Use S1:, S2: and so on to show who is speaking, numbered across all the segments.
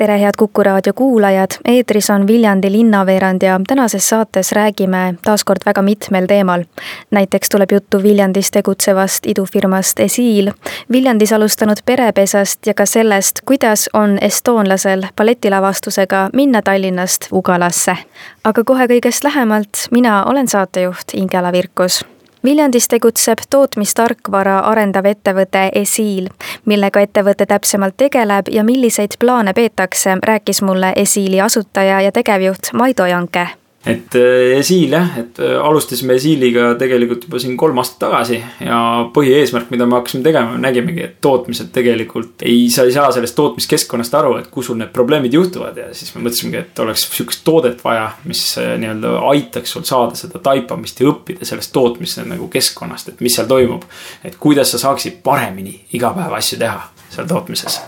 S1: tere, head Kuku raadio kuulajad, eetris on Viljandi linnaveerand ja tänases saates räägime taas kord väga mitmel teemal. näiteks tuleb juttu Viljandis tegutsevast idufirmast Esiil, Viljandis alustanud perepesast ja ka sellest, kuidas on estoonlasel balletilavastusega minna Tallinnast Ugalasse. aga kohe kõigest lähemalt, mina olen saatejuht Ingela Virkus Viljandis tegutseb tootmistarkvara arendav ettevõte Esiil. millega ettevõte täpsemalt tegeleb ja milliseid plaane peetakse, rääkis mulle Esiili asutaja ja tegevjuht Maido Janke
S2: et äh, Esiil jah, et äh, alustasime Esiiliga tegelikult juba siin kolm aastat tagasi ja põhieesmärk, mida me hakkasime tegema, nägimegi, et tootmised tegelikult ei, sa ei saa sellest tootmiskeskkonnast aru, et kus sul need probleemid juhtuvad ja siis me mõtlesimegi, et oleks sihukest toodet vaja, mis äh, nii-öelda aitaks sul saada seda taipamist ja õppida sellest tootmise nagu keskkonnast, et mis seal toimub. et kuidas sa saaksid paremini iga päev asju teha seal tootmises.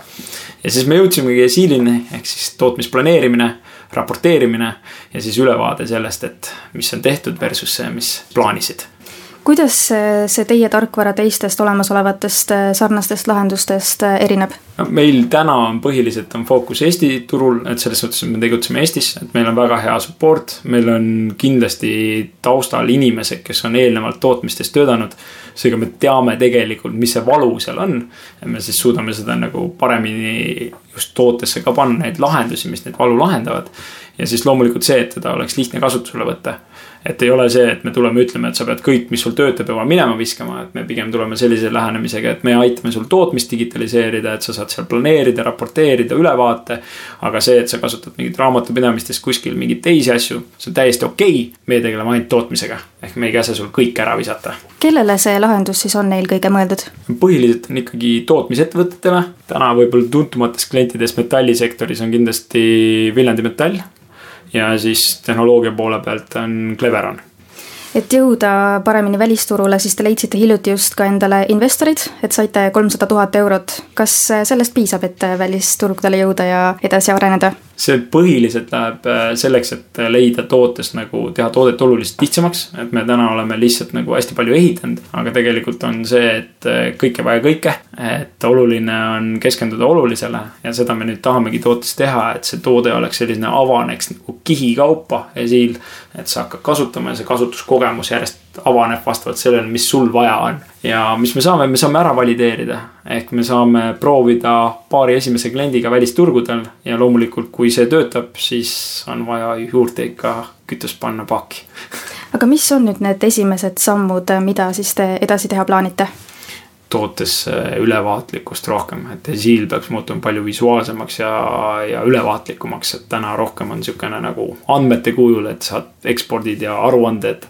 S2: ja siis me jõudsimegi Esiilini ehk siis tootmisplaneerimine raporteerimine ja siis ülevaade sellest, et mis on tehtud versus see, mis plaanisid
S1: kuidas see teie tarkvara teistest olemasolevatest äh, sarnastest lahendustest äh, erineb?
S2: No meil täna on põhiliselt on fookus Eesti turul, et selles suhtes, et me tegutseme Eestis, et meil on väga hea support, meil on kindlasti taustal inimesed, kes on eelnevalt tootmistes töötanud. seega me teame tegelikult, mis see valu seal on. ja me siis suudame seda nagu paremini just tootesse ka panna neid lahendusi, mis neid valu lahendavad. ja siis loomulikult see, et teda oleks lihtne kasutusele võtta et ei ole see, et me tuleme, ütleme, et sa pead kõik, mis sul töötab, juba minema viskama, et me pigem tuleme sellise lähenemisega, et me aitame sul tootmist digitaliseerida, et sa saad seal planeerida, raporteerida, ülevaate. aga see, et sa kasutad mingit raamatupidamistes kuskil mingeid teisi asju, see on täiesti okei okay.. meie tegeleme ainult tootmisega, ehk me ei käsi sul kõik ära visata.
S1: kellele see lahendus siis on eelkõige mõeldud?
S2: põhiliselt on ikkagi tootmisettevõtetele, täna võib-olla tuntumatest klientidest metallisektoris on kindlasti Viljandi Metall ja siis tehnoloogia poole pealt on Cleveron
S1: et jõuda paremini välisturule, siis te leidsite hiljuti just ka endale investorid, et saite kolmsada tuhat eurot. kas sellest piisab, et välisturgudele jõuda ja edasi areneda?
S2: see põhiliselt läheb äh, selleks, et leida tootest nagu, teha toodet oluliselt lihtsamaks. et me täna oleme lihtsalt nagu hästi palju ehitanud, aga tegelikult on see, et äh, kõike vaja kõike. et oluline on keskenduda olulisele ja seda me nüüd tahamegi tootes teha, et see toode oleks selline, avaneks nagu kihikaupa esiil. Et sa hakkad kasutama ja see kasutuskogemus järjest avaneb vastavalt sellele, mis sul vaja on. ja mis me saame, me saame ära valideerida, ehk me saame proovida paari esimese kliendiga välisturgudel ja loomulikult, kui see töötab, siis on vaja juurde ikka kütust panna paaki
S1: aga mis on nüüd need esimesed sammud, mida siis te edasi teha plaanite?
S2: Tootes ülevaatlikkust rohkem, et siil peaks muutuma palju visuaalsemaks ja, ja ülevaatlikumaks, et täna rohkem on niisugune nagu andmete kujul, et saad ekspordid ja aruanded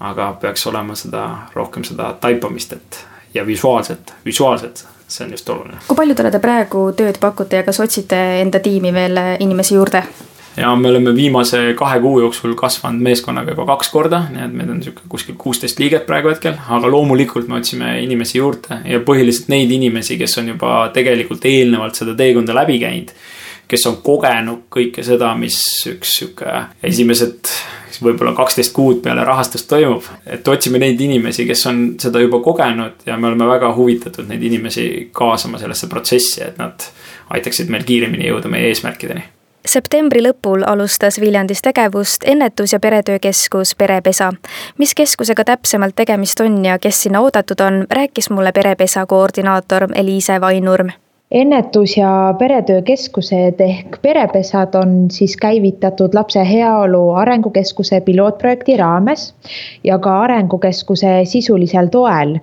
S2: aga peaks olema seda rohkem seda taipamist, et ja visuaalset, visuaalset, see on just oluline.
S1: kui paljudele te praegu tööd pakute ja kas otsite enda tiimi veel inimesi juurde?
S2: Ja me oleme viimase kahe kuu jooksul kasvanud meeskonnaga juba kaks korda, nii et meid on sihuke kuskil kuusteist liiget praegu hetkel, aga loomulikult me otsime inimesi juurde ja põhiliselt neid inimesi, kes on juba tegelikult eelnevalt seda teekonda läbi käinud. kes on kogenud kõike seda, mis üks sihuke esimesed võib-olla kaksteist kuud peale rahastust toimub. et otsime neid inimesi, kes on seda juba kogenud ja me oleme väga huvitatud neid inimesi kaasama sellesse protsessi, et nad aitaksid meil kiiremini jõuda meie eesmärkideni
S1: septembri lõpul alustas Viljandis tegevust ennetus- ja peretöökeskus Perepesa. mis keskusega täpsemalt tegemist on ja kes sinna oodatud on, rääkis mulle Perepesa koordinaator Eliise Vainurm
S3: ennetus- ja peretöökeskused ehk perepesad on siis käivitatud Lapse Heaolu Arengukeskuse pilootprojekti raames ja ka Arengukeskuse sisulisel toel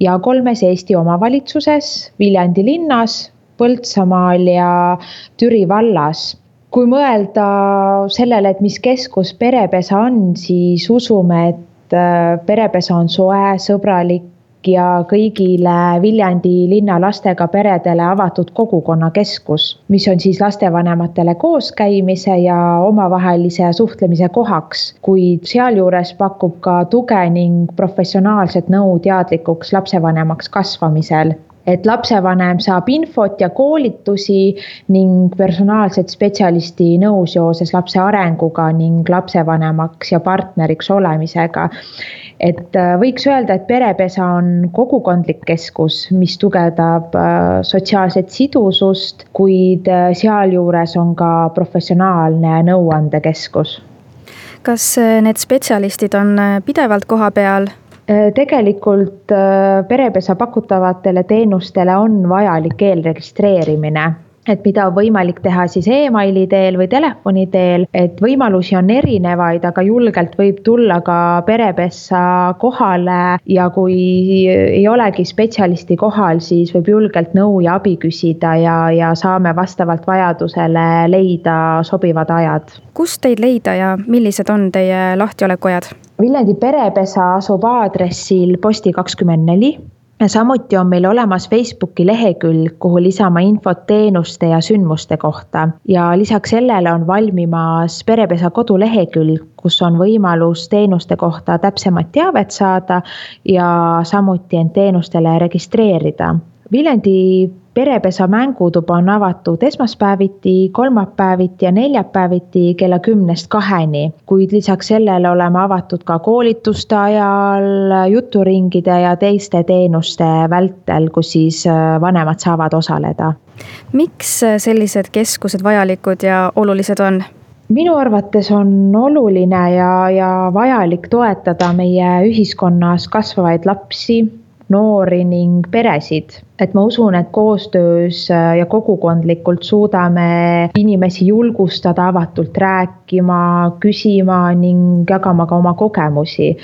S3: ja kolmes Eesti omavalitsuses, Viljandi linnas, Põltsamaal ja Türi vallas kui mõelda sellele, et mis keskus perepesa on, siis usume, et äh, perepesa on soe, sõbralik, ja kõigile Viljandi linna lastega peredele avatud kogukonnakeskus, mis on siis lastevanematele kooskäimise ja omavahelise suhtlemise kohaks, kuid sealjuures pakub ka tuge ning professionaalset nõu teadlikuks lapsevanemaks kasvamisel et lapsevanem saab infot ja koolitusi ning personaalset spetsialisti nõu seoses lapse arenguga ning lapsevanemaks ja partneriks olemisega. et äh, võiks öelda, et perepesa on kogukondlik keskus, mis tugevdab äh, sotsiaalset sidusust, kuid äh, sealjuures on ka professionaalne nõuandekeskus
S1: kas need spetsialistid on pidevalt kohapeal
S3: tegelikult äh, perepesa pakutavatele teenustele on vajalik eelregistreerimine et mida on võimalik teha siis emaili teel või telefoni teel, et võimalusi on erinevaid, aga julgelt võib tulla ka perepessa kohale ja kui ei olegi spetsialisti kohal, siis võib julgelt nõu ja abi küsida ja, ja saame vastavalt vajadusele leida sobivad ajad.
S1: kust teid leida ja millised on teie lahtiolekuajad?
S3: Viljandi perepesa asub aadressil Posti kakskümmend neli samuti on meil olemas Facebooki lehekülg, kuhu lisame infot teenuste ja sündmuste kohta ja lisaks sellele on valmimas perepesa kodulehekülg, kus on võimalus teenuste kohta täpsemat teavet saada ja samuti end teenustele registreerida. Viljandi perepesa mängutuba on avatud esmaspäeviti, kolmapäeviti ja neljapäeviti kella kümnest kaheni, kuid lisaks sellele oleme avatud ka koolituste ajal, juturingide ja teiste teenuste vältel, kus siis äh, vanemad saavad osaleda.
S1: miks sellised keskused vajalikud ja olulised on?
S3: minu arvates on oluline ja, ja vajalik toetada meie ühiskonnas kasvavaid lapsi noori ning peresid. et ma usun, et koostöös äh, ja kogukondlikult suudame inimesi julgustada avatult rääkima, küsima ning jagama ka oma kogemusi.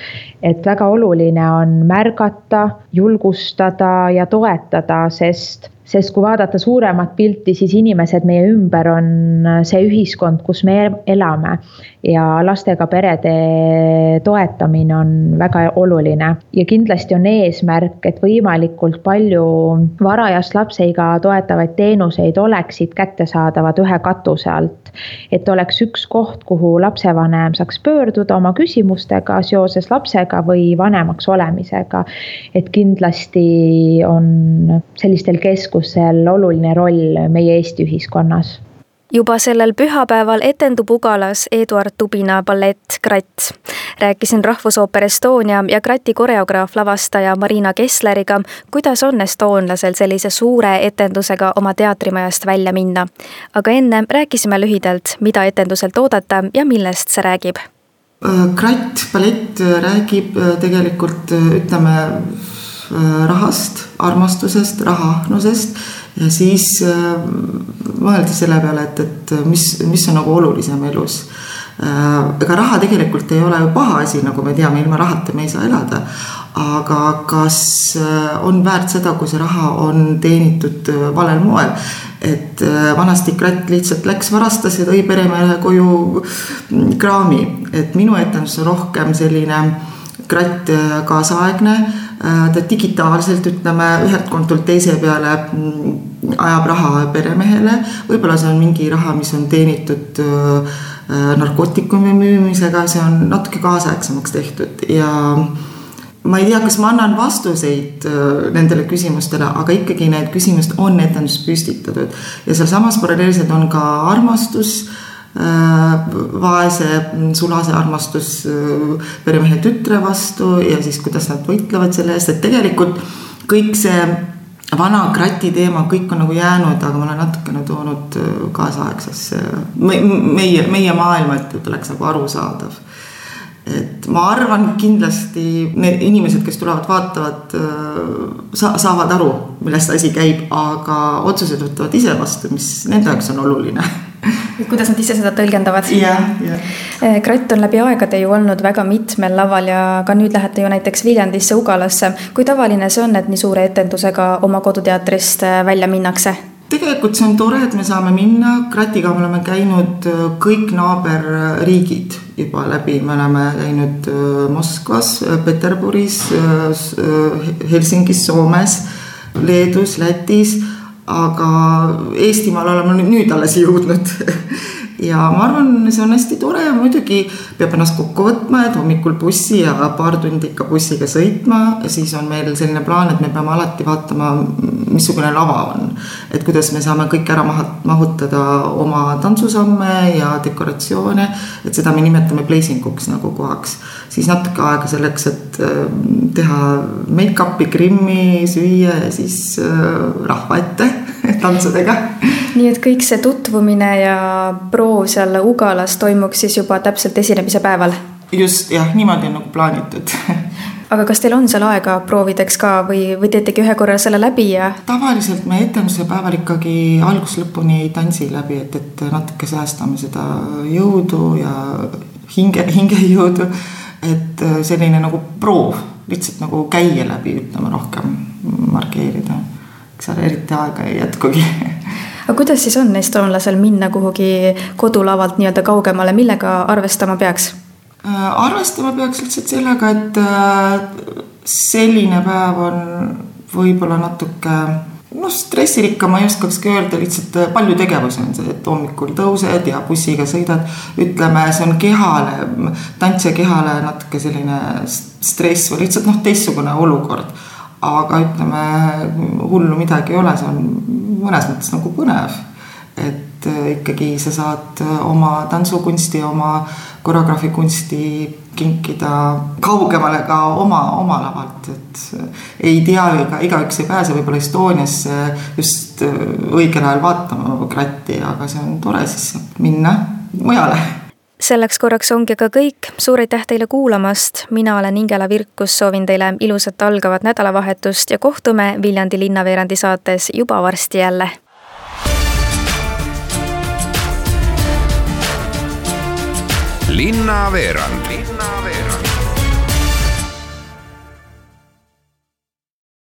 S3: et väga oluline on märgata, julgustada ja toetada, sest sest kui vaadata suuremat pilti, siis inimesed meie ümber on see ühiskond, kus me elame ja lastega perede toetamine on väga oluline ja kindlasti on eesmärk, et võimalikult palju varajast lapseiga toetavaid teenuseid oleksid kättesaadavad ühe katuse alt. et oleks üks koht, kuhu lapsevanem saaks pöörduda oma küsimustega seoses lapsega või vanemaks olemisega. et kindlasti on sellistel keskustel keskusel oluline roll meie Eesti ühiskonnas
S1: juba sellel pühapäeval etendub Ugalas Eduard Tubina ballett Kratt. rääkisin Rahvusooper Estonia ja Krati koreograaf, lavastaja Marina Kessleriga, kuidas on estoonlasel sellise suure etendusega oma teatrimajast välja minna. aga enne rääkisime lühidalt, mida etenduselt oodata ja millest see räägib.
S4: Kratt ballett räägib tegelikult ütleme Äh, rahast, armastusest, rahahnusest ja siis äh, mõelda selle peale, et, et mis, mis on nagu olulisem elus. Äh, ega raha tegelikult ei ole ju paha asi, nagu me teame, ilma rahata me ei saa elada. aga kas on väärt seda, kui see raha on teenitud valel moel? et vanasti kratt lihtsalt läks, varastas ja tõi peremehe koju kraami, et minu etendus on rohkem selline kratt kaasaegne Äh, ta digitaalselt ütleme ühelt kontolt teise peale mm, ajab raha peremehele, võib-olla see on mingi raha, mis on teenitud äh, narkootikumi müümisega, see on natuke kaasaegsemaks tehtud. Ja ma ei tea, kas ma annan vastuseid äh, nendele küsimustele, aga ikkagi need küsimused on etenduses püstitatud. Ja sealsamas paralleelselt on ka armastus Äh, vaese sulase armastus äh, peremehe tütre vastu ja siis kuidas nad võitlevad selle eest, et tegelikult kõik see vana krati teema, kõik on nagu jäänud, aga ma olen natukene toonud äh, kaasaegsesse meie, meie maailma, et, oleks nagu arusaadav. et ma arvan kindlasti need inimesed, kes tulevad, vaatavad sa,, saavad aru, millest asi käib, aga otsused võtavad ise vastu, mis nende jaoks on oluline
S1: kuidas nad ise seda tõlgendavad. Eh, Kratt on läbi aegade ju olnud väga mitmel laval ja ka nüüd lähete ju näiteks Viljandisse Ugalasse. kui tavaline see on, et nii suure etendusega oma koduteatrist eh, välja minnakse?
S4: tegelikult see on tore, et me saame minna, Kratiga me oleme käinud äh, kõik naaberriigid juba läbi, me oleme käinud Moskvas, Peterburis, Helsingis, Soomes, Leedus, Lätis, aga Eestimaal oleme nüüd alles jõudnud ja ma arvan, see on hästi tore muidugi peab ennast kokku võtma, et hommikul bussi ja paar tundi ikka bussiga sõitma siis on meil selline plaan, et me peame alati vaatama, missugune lava on. et kuidas me saame kõik ära maha, mahutada oma tantsusamme ja dekoratsioone, et seda me nimetame placing uks nagu kohaks. siis natuke aega selleks, et äh, teha make-up'i, grimmi, süüa ja siis äh, rahva ette tantsudega
S1: nii et kõik see tutvumine ja proov seal Ugalas toimuks siis juba täpselt esinemise päeval?
S4: just jah, niimoodi on nagu plaanitud
S1: aga kas teil on seal aega proovideks ka või, või teetegi ühe korra selle läbi ja?
S4: tavaliselt me etenduse päeval ikkagi algusest lõpuni ei tantsi läbi, et, et natuke säästame seda jõudu ja hinge, hingejõudu. et selline nagu proov, lihtsalt nagu käia läbi, ütleme rohkem, markeerida. Seal eriti aega ei jätkugi
S1: aga kuidas siis on estoonlasel minna kuhugi kodulavalt nii-öelda kaugemale, millega arvestama peaks?
S4: Äh, arvestama peaks lihtsalt sellega, et äh, selline päev on võib-olla natuke noh, stressirikkam ma ei oskakski öelda, lihtsalt äh, palju tegevusi on see, et hommikul tõused ja bussiga sõidad. ütleme, see on kehale, tantsija kehale natuke selline stress või lihtsalt noh, teistsugune olukord aga ütleme, hullu midagi ei ole, see on mõnes mõttes nagu põnev. et äh, ikkagi sa saad äh, oma tantsukunsti, oma koreograafikunsti kinkida kaugemale ka oma, oma lavalt, et äh, ei tea, ega igaüks ei pääse võib-olla Estoniasse just õigel ajal vaatama kratti, aga see on tore siis minna mujale
S1: selleks korraks ongi ka kõik, suur aitäh teile kuulamast, mina olen Ingela Virkus, soovin teile ilusat algavat nädalavahetust ja kohtume Viljandi linnaveerandi saates juba varsti jälle.
S5: linnaveerand linnaveerand